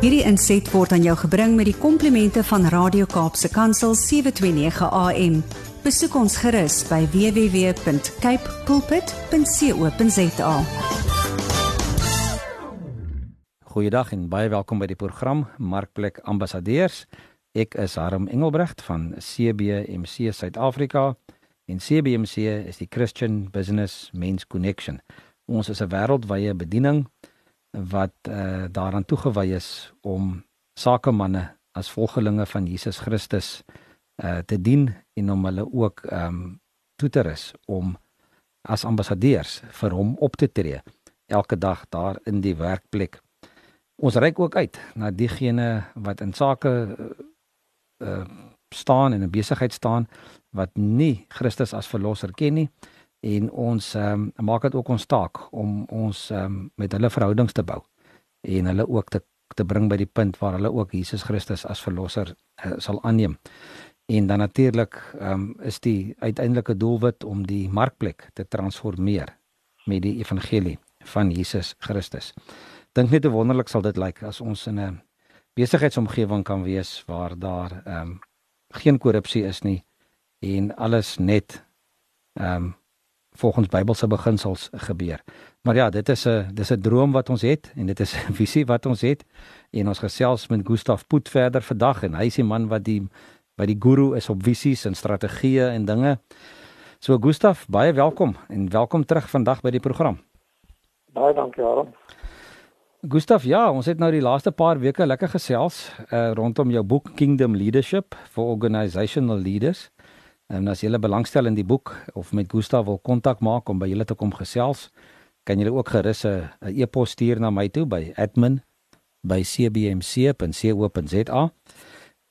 Hierdie inset word aan jou gebring met die komplimente van Radio Kaapse Kansel 729 AM. Besoek ons gerus by www.cape pulpit.co.za. Goeiedag en baie welkom by die program Markplek Ambassadeurs. Ek is Harm Engelbrecht van CBMC Suid-Afrika en CBMC is die Christian Business Men's Connection. Ons is 'n wêreldwye bediening wat uh, daaraan toegewy is om sakemanne as volgelinge van Jesus Christus uh, te dien en om hulle ook um toe te rus om as ambassadeurs vir hom op te tree elke dag daar in die werkplek. Ons reik ook uit na diegene wat in sake uh, staan en in besigheid staan wat nie Christus as verlosser ken nie en ons ehm um, maak dit ook ons taak om ons ehm um, met hulle verhoudings te bou en hulle ook te te bring by die punt waar hulle ook Jesus Christus as verlosser uh, sal aanneem. En dan natuurlik ehm um, is die uiteindelike doelwit om die markplek te transformeer met die evangelie van Jesus Christus. Dink net hoe wonderlik sal dit lyk as ons in 'n besigheidsomgewing kan wees waar daar ehm um, geen korrupsie is nie en alles net ehm um, volgens Bybelse beginsels gebeur. Maar ja, dit is 'n dis 'n droom wat ons het en dit is 'n visie wat ons het en ons gesels met Gustaf Poet verder vandag en hy is die man wat die wat die guru is op visies en strategieë en dinge. So Gustaf, baie welkom en welkom terug vandag by die program. Baie dankie, Aaron. Gustaf, ja, ons het nou die laaste paar weke lekker gesels uh, rondom jou boek Kingdom Leadership for Organizational Leaders. En as jy belangstel in die boek of met Gustav wil kontak maak om by julle te kom gesels, kan julle ook gerus 'n e-pos stuur na my toe by admin@cbmc.co.za.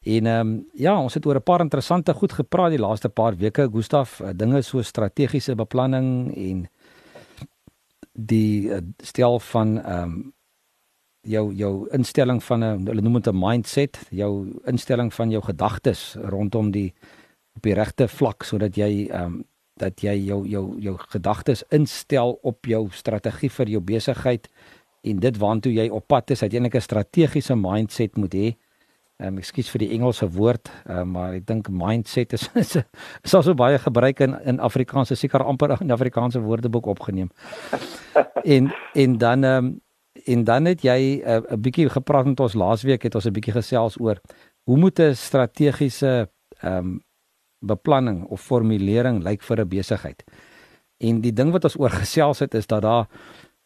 En ehm um, ja, ons het oor 'n paar interessante goed gepraat die laaste paar weke, Gustav, uh, dinge so strategiese beplanning en die uh, stel van ehm um, jou jou instelling van 'n hulle noem dit 'n mindset, jou instelling van jou gedagtes rondom die op die regte vlak sodat jy ehm um, dat jy jou jou jou gedagtes instel op jou strategie vir jou besigheid en dit waantoe jy op pad is, uiteindelik 'n strategiese mindset moet hê. Ehm um, ekskuus vir die Engelse woord, uh, maar ek dink mindset is is, is al so baie gebruik in in Afrikaans, seker amper in Afrikaanse woordeboek opgeneem. en en dan ehm um, en dan het jy eh, 'n uh, bietjie gepraat met ons laasweek het ons 'n bietjie gesels oor hoe moet 'n strategiese ehm um, beplanning of formulering lyk vir 'n besigheid. En die ding wat ons oor gesels het is dat daar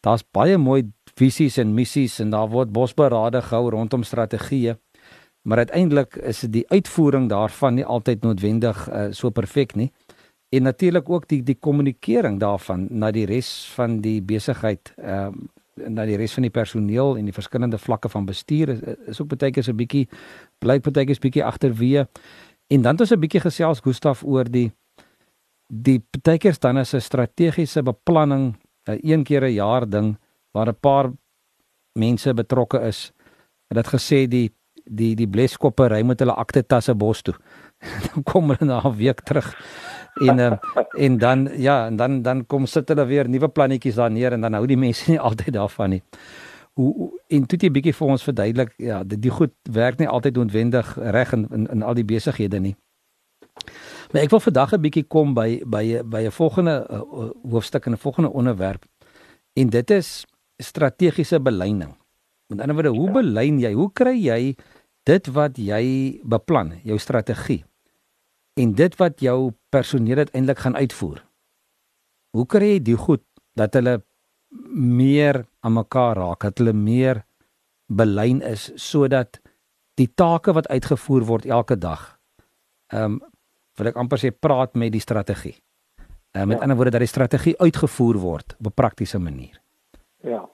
daar's baie mooi visies en missies en daar word bosberade gehou rondom strategieë. Maar uiteindelik is die uitvoering daarvan nie altyd noodwendig uh, so perfek nie. En natuurlik ook die die kommunikering daarvan na die res van die besigheid, ehm uh, na die res van die personeel en die verskillende vlakke van bestuur is, is ook baie keer so 'n bietjie blyk baie keer 'n bietjie agterweë. En dan het ons 'n bietjie gesels Gustaf oor die die partykeers dan is 'n strategiese beplanning 'n een keer 'n jaar ding waar 'n paar mense betrokke is. Het dit gesê die die die bleskoppe ry met hulle akte tasse bos toe. dan kom hulle na 'n week terug en uh, en dan ja, en dan dan kom sit hulle weer nuwe plannetjies daar neer en dan hou die mense nie altyd daarvan nie hoe en toe jy bietjie vir ons verduidelik ja die, die goed werk nie altyd noodwendig reg in, in in al die besighede nie. Maar ek wil vandag 'n bietjie kom by by by 'n volgende uh, hoofstuk en 'n volgende onderwerp en dit is strategiese beleining. Met ander woorde, hoe belyn jy? Hoe kry jy dit wat jy beplan, jou strategie en dit wat jou personeel uiteindelik gaan uitvoer? Hoe kry jy die goed dat hulle meer aan mekaar raak, dat hulle meer belyn is sodat die take wat uitgevoer word elke dag ehm um, wil ek amper sê praat met die strategie. Ehm um, met ja. ander woorde dat die strategie uitgevoer word op 'n praktiese manier. Ja.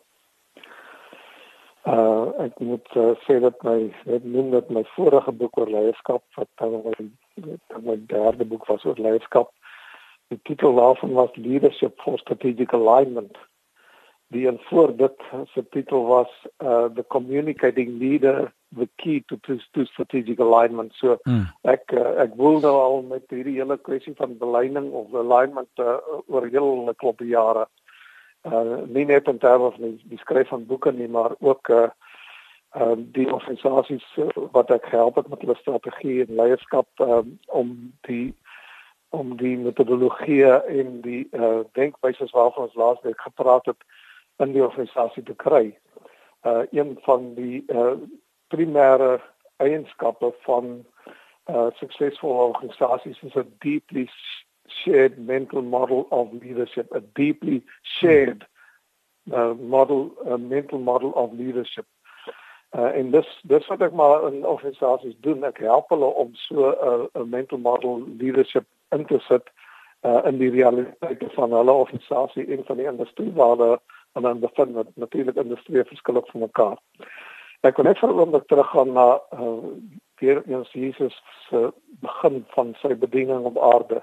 Uh ek moet uh, sê dat my ek noem dat my vorige boek oor leierskap wat dan my, my derde boek was oor leierskap. Die titel daarvan was Leadership for Strategic Alignment die een voor dit se titel was uh the communicating leader the key to to, strategic alignment so hmm. ek uh, ek wil nou al met hierdie hele kwessie van beleining of alignment uh, oor hele klop jare uh nie net in terme van die, die skryf van boeke nie maar ook uh ehm um, die organisasies uh, wat ek help het met hulle strategie en leierskap um, om die om die metodologie en die uh, denkwyses waarvan ons laasweek gepraat het in die organisasie te kry. Uh een van die uh primêre eienskappe van uh suksesvolle organisasies is 'n deeply shared mental model of leadership, a deeply shared uh, model, a mental model of leadership. Uh, en dis dis wat ek maar in organisasies doen. Ek help hulle om so 'n uh, mental model leadership in te sit uh, in die realiteit van hulle organisasie en van die industrie waar hulle en dan bevind wat natuurlik industrie verskillend van mekaar. Ek kon net oomblik teruggaan na uh, weer eens Jesus se begin van sy bediening op aarde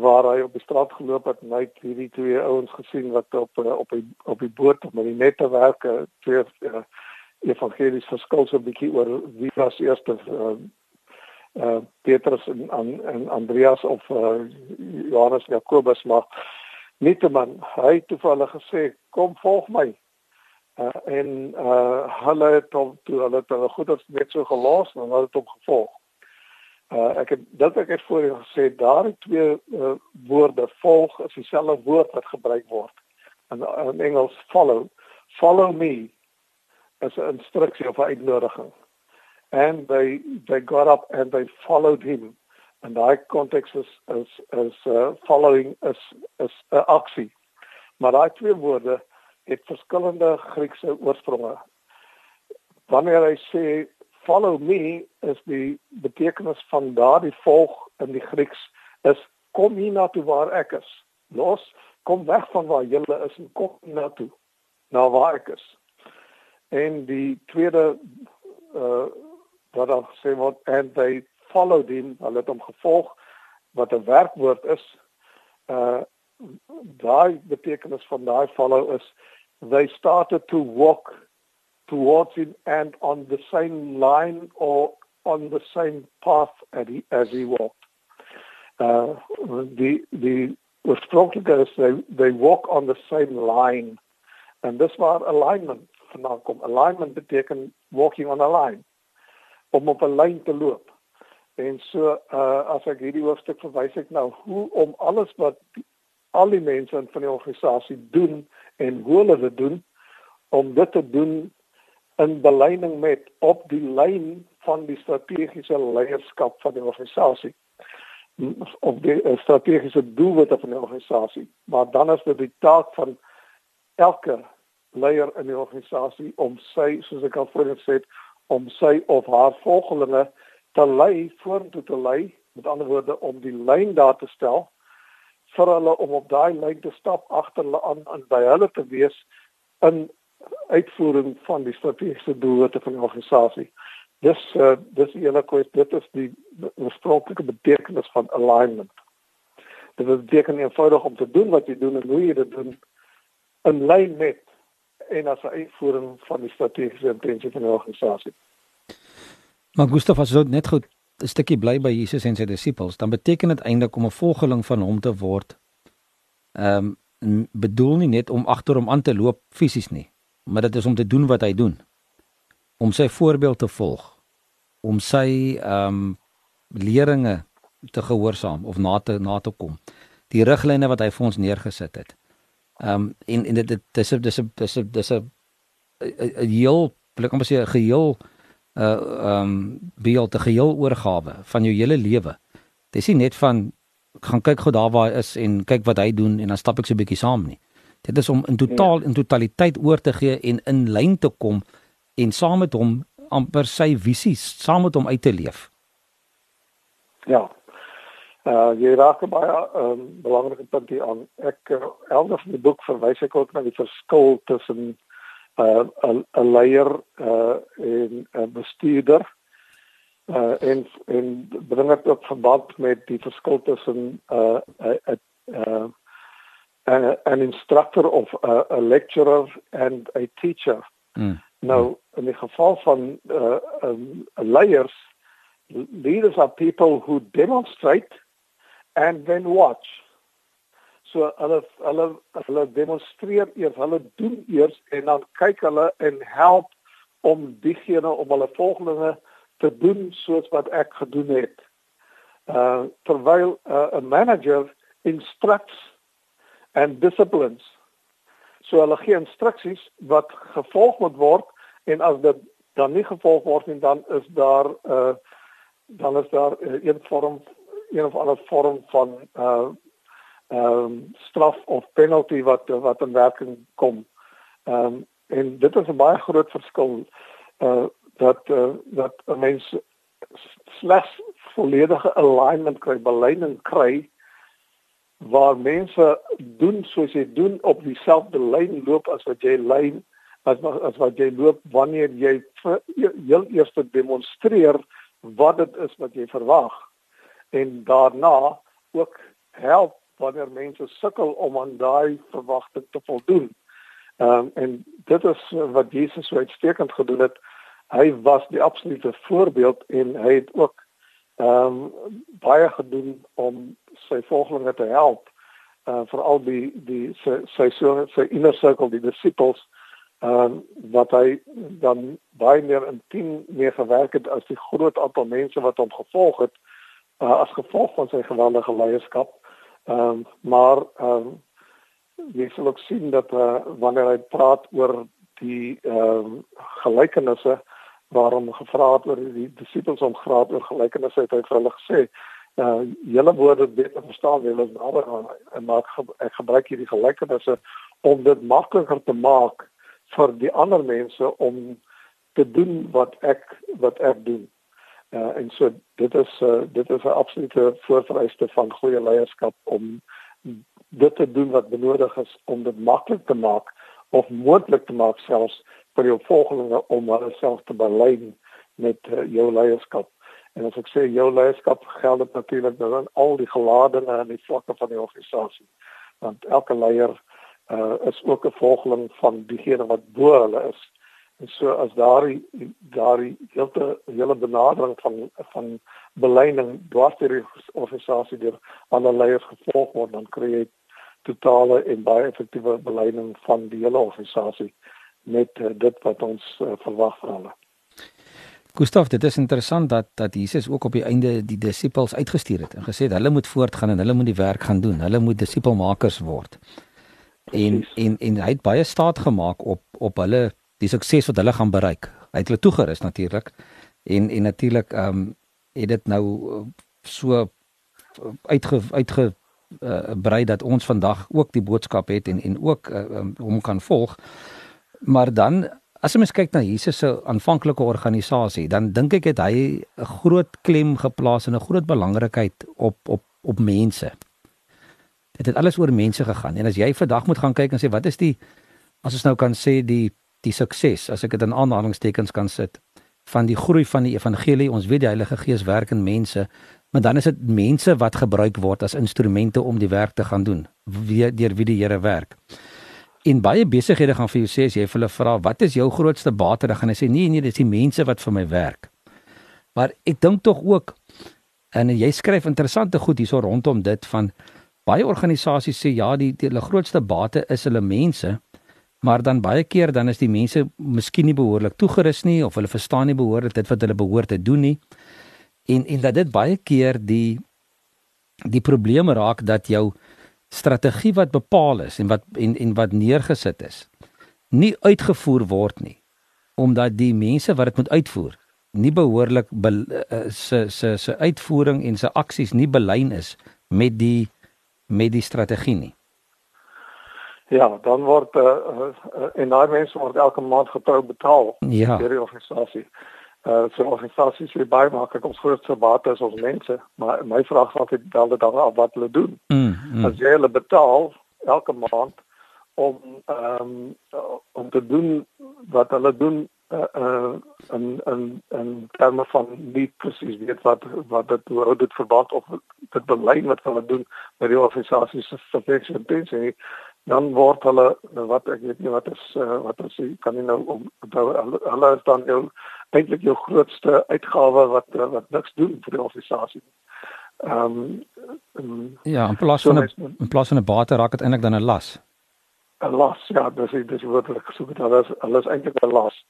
waar hy op die straat geloop het en hy het hierdie twee ouens gesien wat op op die op die boot met die nette werk twee uh, evangelies verskil so 'n bietjie oor wie was eerste uh, uh, Petrus en, en Andreas of uh, Johannes en Jakobus maar Nieteman hy toevallig gesê kom volg my uh, en uh, hulle het hom toe hulle het hulle goeders net so gelos en hulle het hom gevolg Uh, ek het dit ek het voor gesê daar het twee uh, woorde volg is dieselfde woord wat gebruik word. In, in Engels follow. Follow me is 'n instruksie of 'n uitnodiging. And they they got up and they followed him. And daai konteks is is is uh, following is is 'n uh, aksie. Maar daai twee woorde het verskillende Griekse oorspronge. Wanneer hy sê follow me is die betekenis van daardie volg in die Grieks is kom hier na toe waar ek is. Los, kom weg van waar jy is en kom na toe na waar ek is. En die tweede uh wat dan sê word and they followed him, hulle het hom gevolg wat 'n werkwoord is. Uh daai betekenis van daai follow is they started to walk towards him and on the same line or on the same path as he, as he walked. Uh, the the oorspronkelijke is they, they walk on the same line. And this was alignment vandaan kom. Alignment beteken walking on a line. Om op 'n lyn te loop. En so uh as ek hierdie hoofstuk verwys ek nou hoe om alles wat al die mense in van die organisasie doen en hoe hulle dit doen om dit te doen in belyding met op die lyn van die strategiese leierskap van die organisasie of die uh, strategiese doelwitte van die organisasie maar dan is dit die taak van elke leier in die organisasie om sy soos ek al vroeër gesê het om sy of haar volgelinge te lei vorentoe te lei met ander woorde om die lyn daar te stel vir hulle om op daai lyn te stap agter hulle aan en by hulle te wees in uitvoering van die strategiese doelwitte van die organisasie. Dis uh, dis hele kwessie dit is die oorspronklike betekenis van alignment. Dit beteken eenvoudig om te doen wat jy doen en hoe jy dit doen in lyn met en as 'n uitvoering van die strategiese intensie van die organisasie. Maar Gustav as jy net goed 'n stukkie bly by Jesus en sy disippels, dan beteken dit eintlik om 'n volgeling van hom te word. Ehm um, bedoel nie net om agter hom aan te loop fisies nie maar dit is om te doen wat hy doen. Om sy voorbeeld te volg. Om sy ehm um, leringe te gehoorsaam of na te na te kom. Die riglyne wat hy vir ons neergesit het. Ehm um, en en dit dis dis dis dis 'n heel blik om te sê 'n geheel uh ehm um, beeld te geheel oorgawe van jou hele lewe. Dis nie net van gaan kyk gou daar waar hy is en kyk wat hy doen en dan stap ek so 'n bietjie saam nie. Dit is om in totaal ja. in totaliteit oor te gee en in lyn te kom en saam met hom amper sy visies saam met hom uit te leef. Ja. Uh jy raak baie 'n um, ehm, belangrike punt hier aan. Ek uh, elders in die boek verwys ek ook na die verskil tussen uh 'n 'n leier uh en 'n bestuurder uh en en bring dit op verband met die verskil tussen uh 'n uh uh, an instructor of uh, a lecturer and a teacher. Mm. Nou in die geval van uh, um, leiders leaders are people who demonstrate and then watch. So hulle hulle hulle demonstreer eers, hulle doen eers en dan kyk hulle en help om diegene om hulle volgelinge te doen soos wat ek gedoen het. Uh terwyl uh, 'n manager instructs and disciplines. So hulle gee instruksies wat gevolg moet word en as dit dan nie gevolg word nie dan is daar uh dan is daar uh, een vorm een of ander vorm van uh ehm um, straf of penalty wat wat in werking kom. Ehm um, en dit is 'n baie groot verskil uh dat uh, dat 'n mens slegs volledige alignment kry, beleiding kry waar mense doen soos jy doen op dieselfde lyn loop as wat jy lyn as as wat jy loop wanneer jy heel eers demonstreer wat dit is wat jy verwag en daarna ook help wanneer mense sukkel om aan daai verwagting te voldoen. Ehm um, en dit is wat Jesus so uitstekend gedoen het. Hy was die absolute voorbeeld en hy het ook ehm um, baie gedoen om sy volgelinge te help. Uh eh, veral die die sy sy so sy inner circle die disippels ehm um, wat hy dan baie meer intiem mee gewerk het as die groot aantal mense wat hom gevolg het uh, as gevolg van sy geweldige leierskap. Ehm um, maar ehm um, jy sal ook sien dat uh, wanneer hy praat oor die ehm um, gelykenisse waarom gevra het oor die disippels om graad oor gelykenisse het hy vir hulle gesê uh julle woorde beter verstaan wil as nader aan en maak ek gebruik hierdie gelykenisse om dit makliker te maak vir die ander mense om te doen wat ek wat ek doen. Uh, en so dit is uh, dit is 'n absolute voorvereiste van goeie leierskap om dit te doen wat benodig is om dit maklik te maak of moontlik te maak selfs vir jou volgelinge om hulle self te belyn met uh, jou leierskap. En as ek sê jou leierskap geld dit natuurlik dan aan al die geladene en die vlakke van die organisasie. Want elke leier uh, is ook 'n volgeling van diegene wat bo hulle is. En so as daardie daardie hele hele benadering van van beleiding dwars deur die organisasie deur ander leiers gevolg word dan kry jy totale en baie effektiewe beleiding van die hele organisasie met uh, dit wat ons uh, verwag van hulle. Gustav, dit is interessant dat dat Jesus ook op die einde die disippels uitgestuur het en gesê het hulle moet voortgaan en hulle moet die werk gaan doen. Hulle moet disipelmakers word. En en en hy het baie staat gemaak op op hulle die sukses wat hulle gaan bereik. Hy het hulle toegerus natuurlik en en natuurlik ehm um, het dit nou eh, so uitge uitge uh, brei dat ons vandag ook die boodskap het en en ook uh, um, hom kan volg. Maar dan as jy mens kyk na Jesus se aanvanklike organisasie, dan dink ek het hy 'n groot klem geplaas en 'n groot belangrikheid op op op mense. Dit het alles oor mense gegaan. En as jy vandag moet gaan kyk en sê wat is die as ons nou kan sê die die sukses, as ek dit in aanhalingstekens kan sit, van die groei van die evangelie. Ons weet die Heilige Gees werk in mense, maar dan is dit mense wat gebruik word as instrumente om die werk te gaan doen, wie deur wie die Here werk. In baie besighede gaan vir jou sê as jy vir hulle vra, "Wat is jou grootste bate?" dan gaan hulle sê, "Nee, nee, dit is die mense wat vir my werk." Maar ek dink tog ook en jy skryf interessante goed hierso rondom dit van baie organisasies sê ja, die, die hulle grootste bate is hulle mense, maar dan baie keer dan is die mense miskien nie behoorlik toegerus nie of hulle verstaan nie behoorlik dit wat hulle behoort te doen nie. En en dat dit baie keer die die probleme raak dat jou strategie wat bepaal is en wat en en wat neergesit is nie uitgevoer word nie omdat die mense wat dit moet uitvoer nie behoorlik be, uh, se se se uitvoering en se aksies nie belyn is met die met die strategie nie. Ja, dan word uh, uh, en daai mense word elke maand getrou betaal ja. deur die organisasie. Uh so organisasies wie baie maak ek ons grootste bate is ons mense, maar my vraag is altyd wel dit dan wat hulle doen. Mm, mm. As jy hulle betaal elke maand om ehm um, om te doen wat hulle doen uh, uh en en en terme van nie presies weet wat wat dit hoe dit verband of dit belyn wat hulle doen met die organisasie se strategiese pensie dan word hulle wat ek weet nie wat is uh, wat is kan nie nou om hulle, hulle is dan jou eintlik jou grootste uitgawe wat uh, wat niks doen vir die organisasie. Ehm um, ja, in plaas van 'n in plaas van 'n bate raak dit eintlik dan 'n las. 'n Las, ja, dis dis wat ek gesoek het. Hulle is hulle is eintlik 'n las.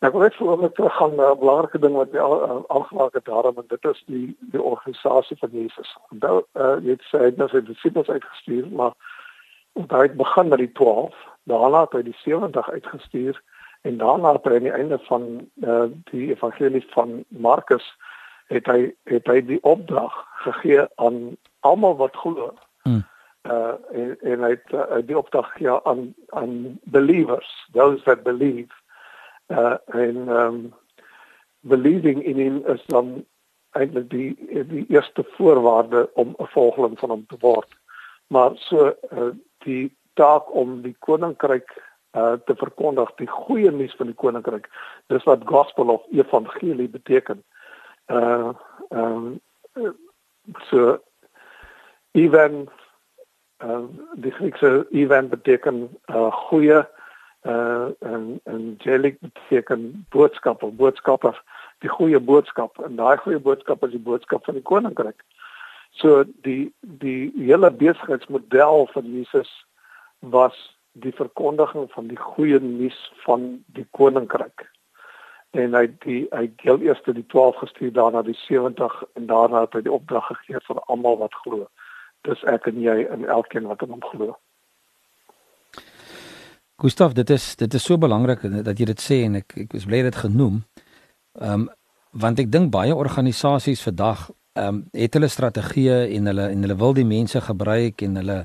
Nou, ek wil net voorbeeld teruggaan na 'n belangrike ding wat jy al aangeraak het daarom en dit is die die organisasie van Jesus. Onthou uh, jy het sê het nou sy disippels uitgestuur, maar hy het begin met die 12, daarna het hy die 70 uitgestuur en daarna het hy aan die einde van uh, die evangelie van Markus het hy het hy die opdrag gegee aan almal wat glo. Hmm. Uh en, en hy het uh, die opdrag gegee aan aan believers, those that believe. Uh en um believing in him is dan eintlik die die eerste voorwaarde om 'n volgeling van hom te word. Maar so uh, die taak om die koninkryk uh, te verkondig, die goeie nuus van die koninkryk. Dis wat gospel of evangelie beteken. Uh um so even uh die Griekse even beteken uh goeie uh en angelic beteken boodskap of boodskapper die goeie boodskap en daai goeie boodskap is die boodskap van die koninkryk. So die die hele besigheidsmodel van Jesus was die verkondiging van die goeie nuus van die koninkryk. En hy die hy deel eers die 12 gestuur daarna die 70 en daarna het hy die opdrag gegee vir almal wat glo. Dis ek en jy en elkeen wat in hom glo. Gustav, dit is dit is so belangrik dat jy dit sê en ek ek is bly dit genoem. Ehm um, want ek dink baie organisasies vandag ehm um, het hulle strategieë en hulle en hulle wil die mense gebruik en hulle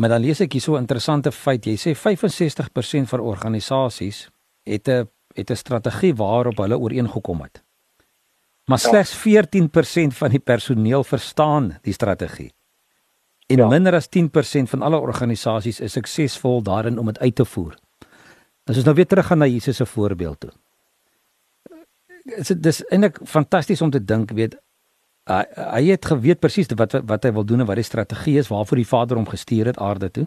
Maar dan lees ek hier so 'n interessante feit. Jy sê 65% van organisasies het 'n het 'n strategie waarop hulle ooreengekom het. Maar ja. slegs 14% van die personeel verstaan die strategie. En ja. minder as 10% van alle organisasies is suksesvol daarin om dit uit te voer. As ons nou weer teruggaan na Jesus se voorbeeld toe. Dit is eintlik fantasties om te dink, weet hy, hy het geweet presies wat wat hy wil doen en wat die strategie is waarvoor die Vader hom gestuur het aarde toe.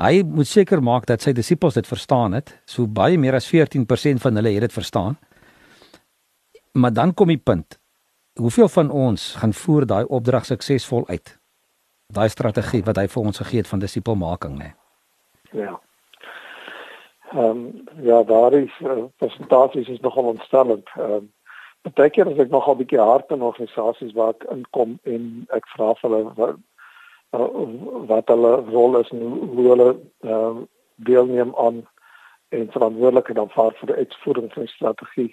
Hy moet seker maak dat sy disippels dit verstaan het. So baie meer as 14% van hulle het dit verstaan. Maar dan kom die punt. Hoeveel van ons gaan voer daai opdrag suksesvol uit? Daai strategie wat hy vir ons gegee het van disipelmaking, né? Nee. Ja. Ehm um, ja, daar is uh, presentasies is nogal ontstellend. Ehm um, Partykeer as ek nogal bietjie hard in organisasies waar ek inkom en ek vra vir hulle wat, wat hulle rol is en hoe hulle ehm uh, deelneem aan en verantwoordelikheid dan vaar vir die uitvoering van die strategie.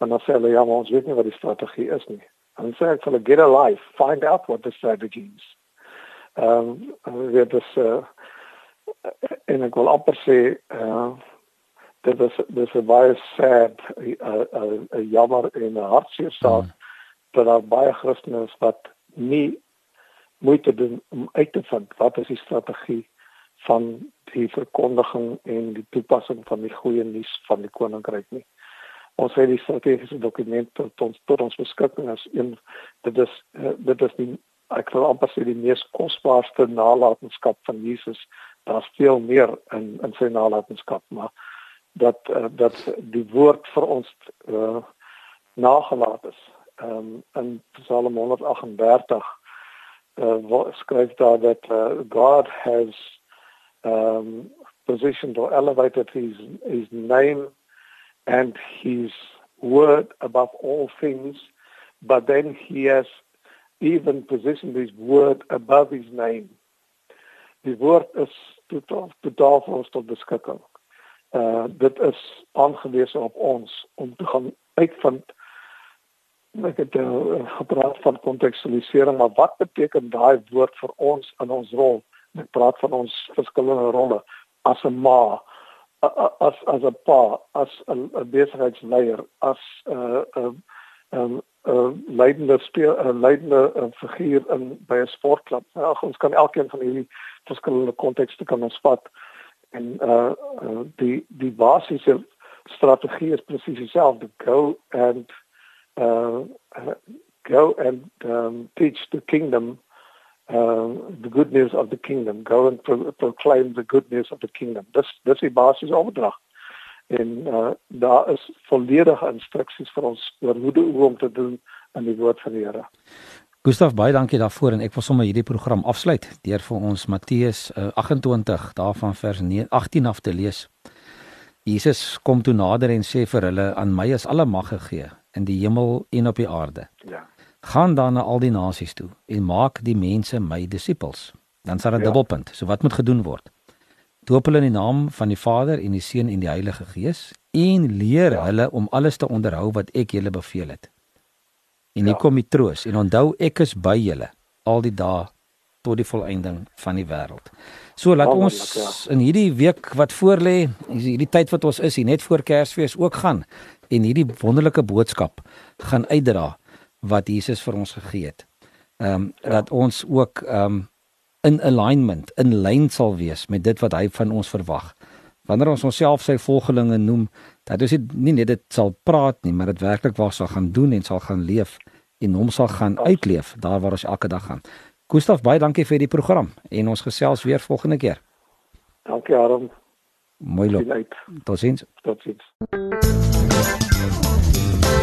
En dan sê hulle ja, maar ons weet nie wat die strategie is nie. En dan sê ek hulle get a life, find out what the strategy is. Ehm um, dit is uh, en ek wil amper sê eh uh, dit is dit is baie sad 'n jammer en 'n hartseer saak mm. dat daar baie Christene is wat nie moeite doen om uit te vind wat is die strategie van die verkondiging en die toepassing van die goeie nuus van die koninkryk nie. Ons het die strategiese dokument tot ons tot ons beskikking as een dit is dit is die ek wil amper sê die mees kosbaarste nalatenskap van Jesus. Daar's veel meer in in sy nalatenskap, maar dat uh, dat die woord vir ons uh, nagelaat is. Ehm um, in Psalm 138 uh, skryf daar dat uh, God has um positioned or elevated his his name and his word above all things but then he has even positioned his word above his name die woord is totaal totaal vir ons tot beskikking uh dit is aangewese op ons om te gaan uitvind ek het uh, gepraat van kontekstualisering maar wat beteken daai woord vir ons in ons rol? Ek praat van ons verskillende rolle as 'n ma as as 'n pa as 'n besigheidsleier as 'n uh, 'n uh, um, uh, leidende speel uh, leidende uh, figuur in by 'n sportklub. Ja, ons kan elkeen van hierdie verskillende kontekste kan ons vat en uh, uh die die basiese strategie is presies dieselfde go and uh go and um, teach the kingdom uh, the good news of the kingdom. Go and pro proclaim the good news of the kingdom. Dis dis die basiese opdrag. En uh daar is volledige instruksies vir ons oor hoe om te doen in die woord van die Here Gustav baie dankie daarvoor en ek wil sommer hierdie program afsluit deur vir ons Matteus uh, 28 daarvan vers 18 af te lees. Jesus kom toe nader en sê vir hulle aan my is alle mag gegee in die hemel en op die aarde. Ja. Gaan dan na al die nasies toe en maak die mense my disippels. Dan sal 'n Ja. dubbelpunt. So wat moet gedoen word? Doop hulle in die naam van die Vader en die Seun en die Heilige Gees en leer Ja. hulle om alles te onderhou wat ek julle beveel het. En hier Ja. kom die troos en onthou ek is by julle al die dae tot die volëinding van die wêreld. So laat Wonderlik, ons in hierdie week wat voorlê, hierdie tyd wat ons is, hier net voor Kersfees ook gaan en hierdie wonderlike boodskap gaan uitdra wat Jesus vir ons gegee het. Ehm um, Ja. dat ons ook ehm um, in alignment, in lyn sal wees met dit wat hy van ons verwag. Wanneer ons onsself sy volgelinge noem, dat ons nie net dit sal praat nie, maar dit werklik waar sal gaan doen en sal gaan leef en hom sal gaan uitleef daar waar ons elke dag gaan. Gustaf, baie dankie vir die program en ons gesels weer volgende keer. Dankie Aram. Mooi loop. Sien uit. Totsiens. Totsiens.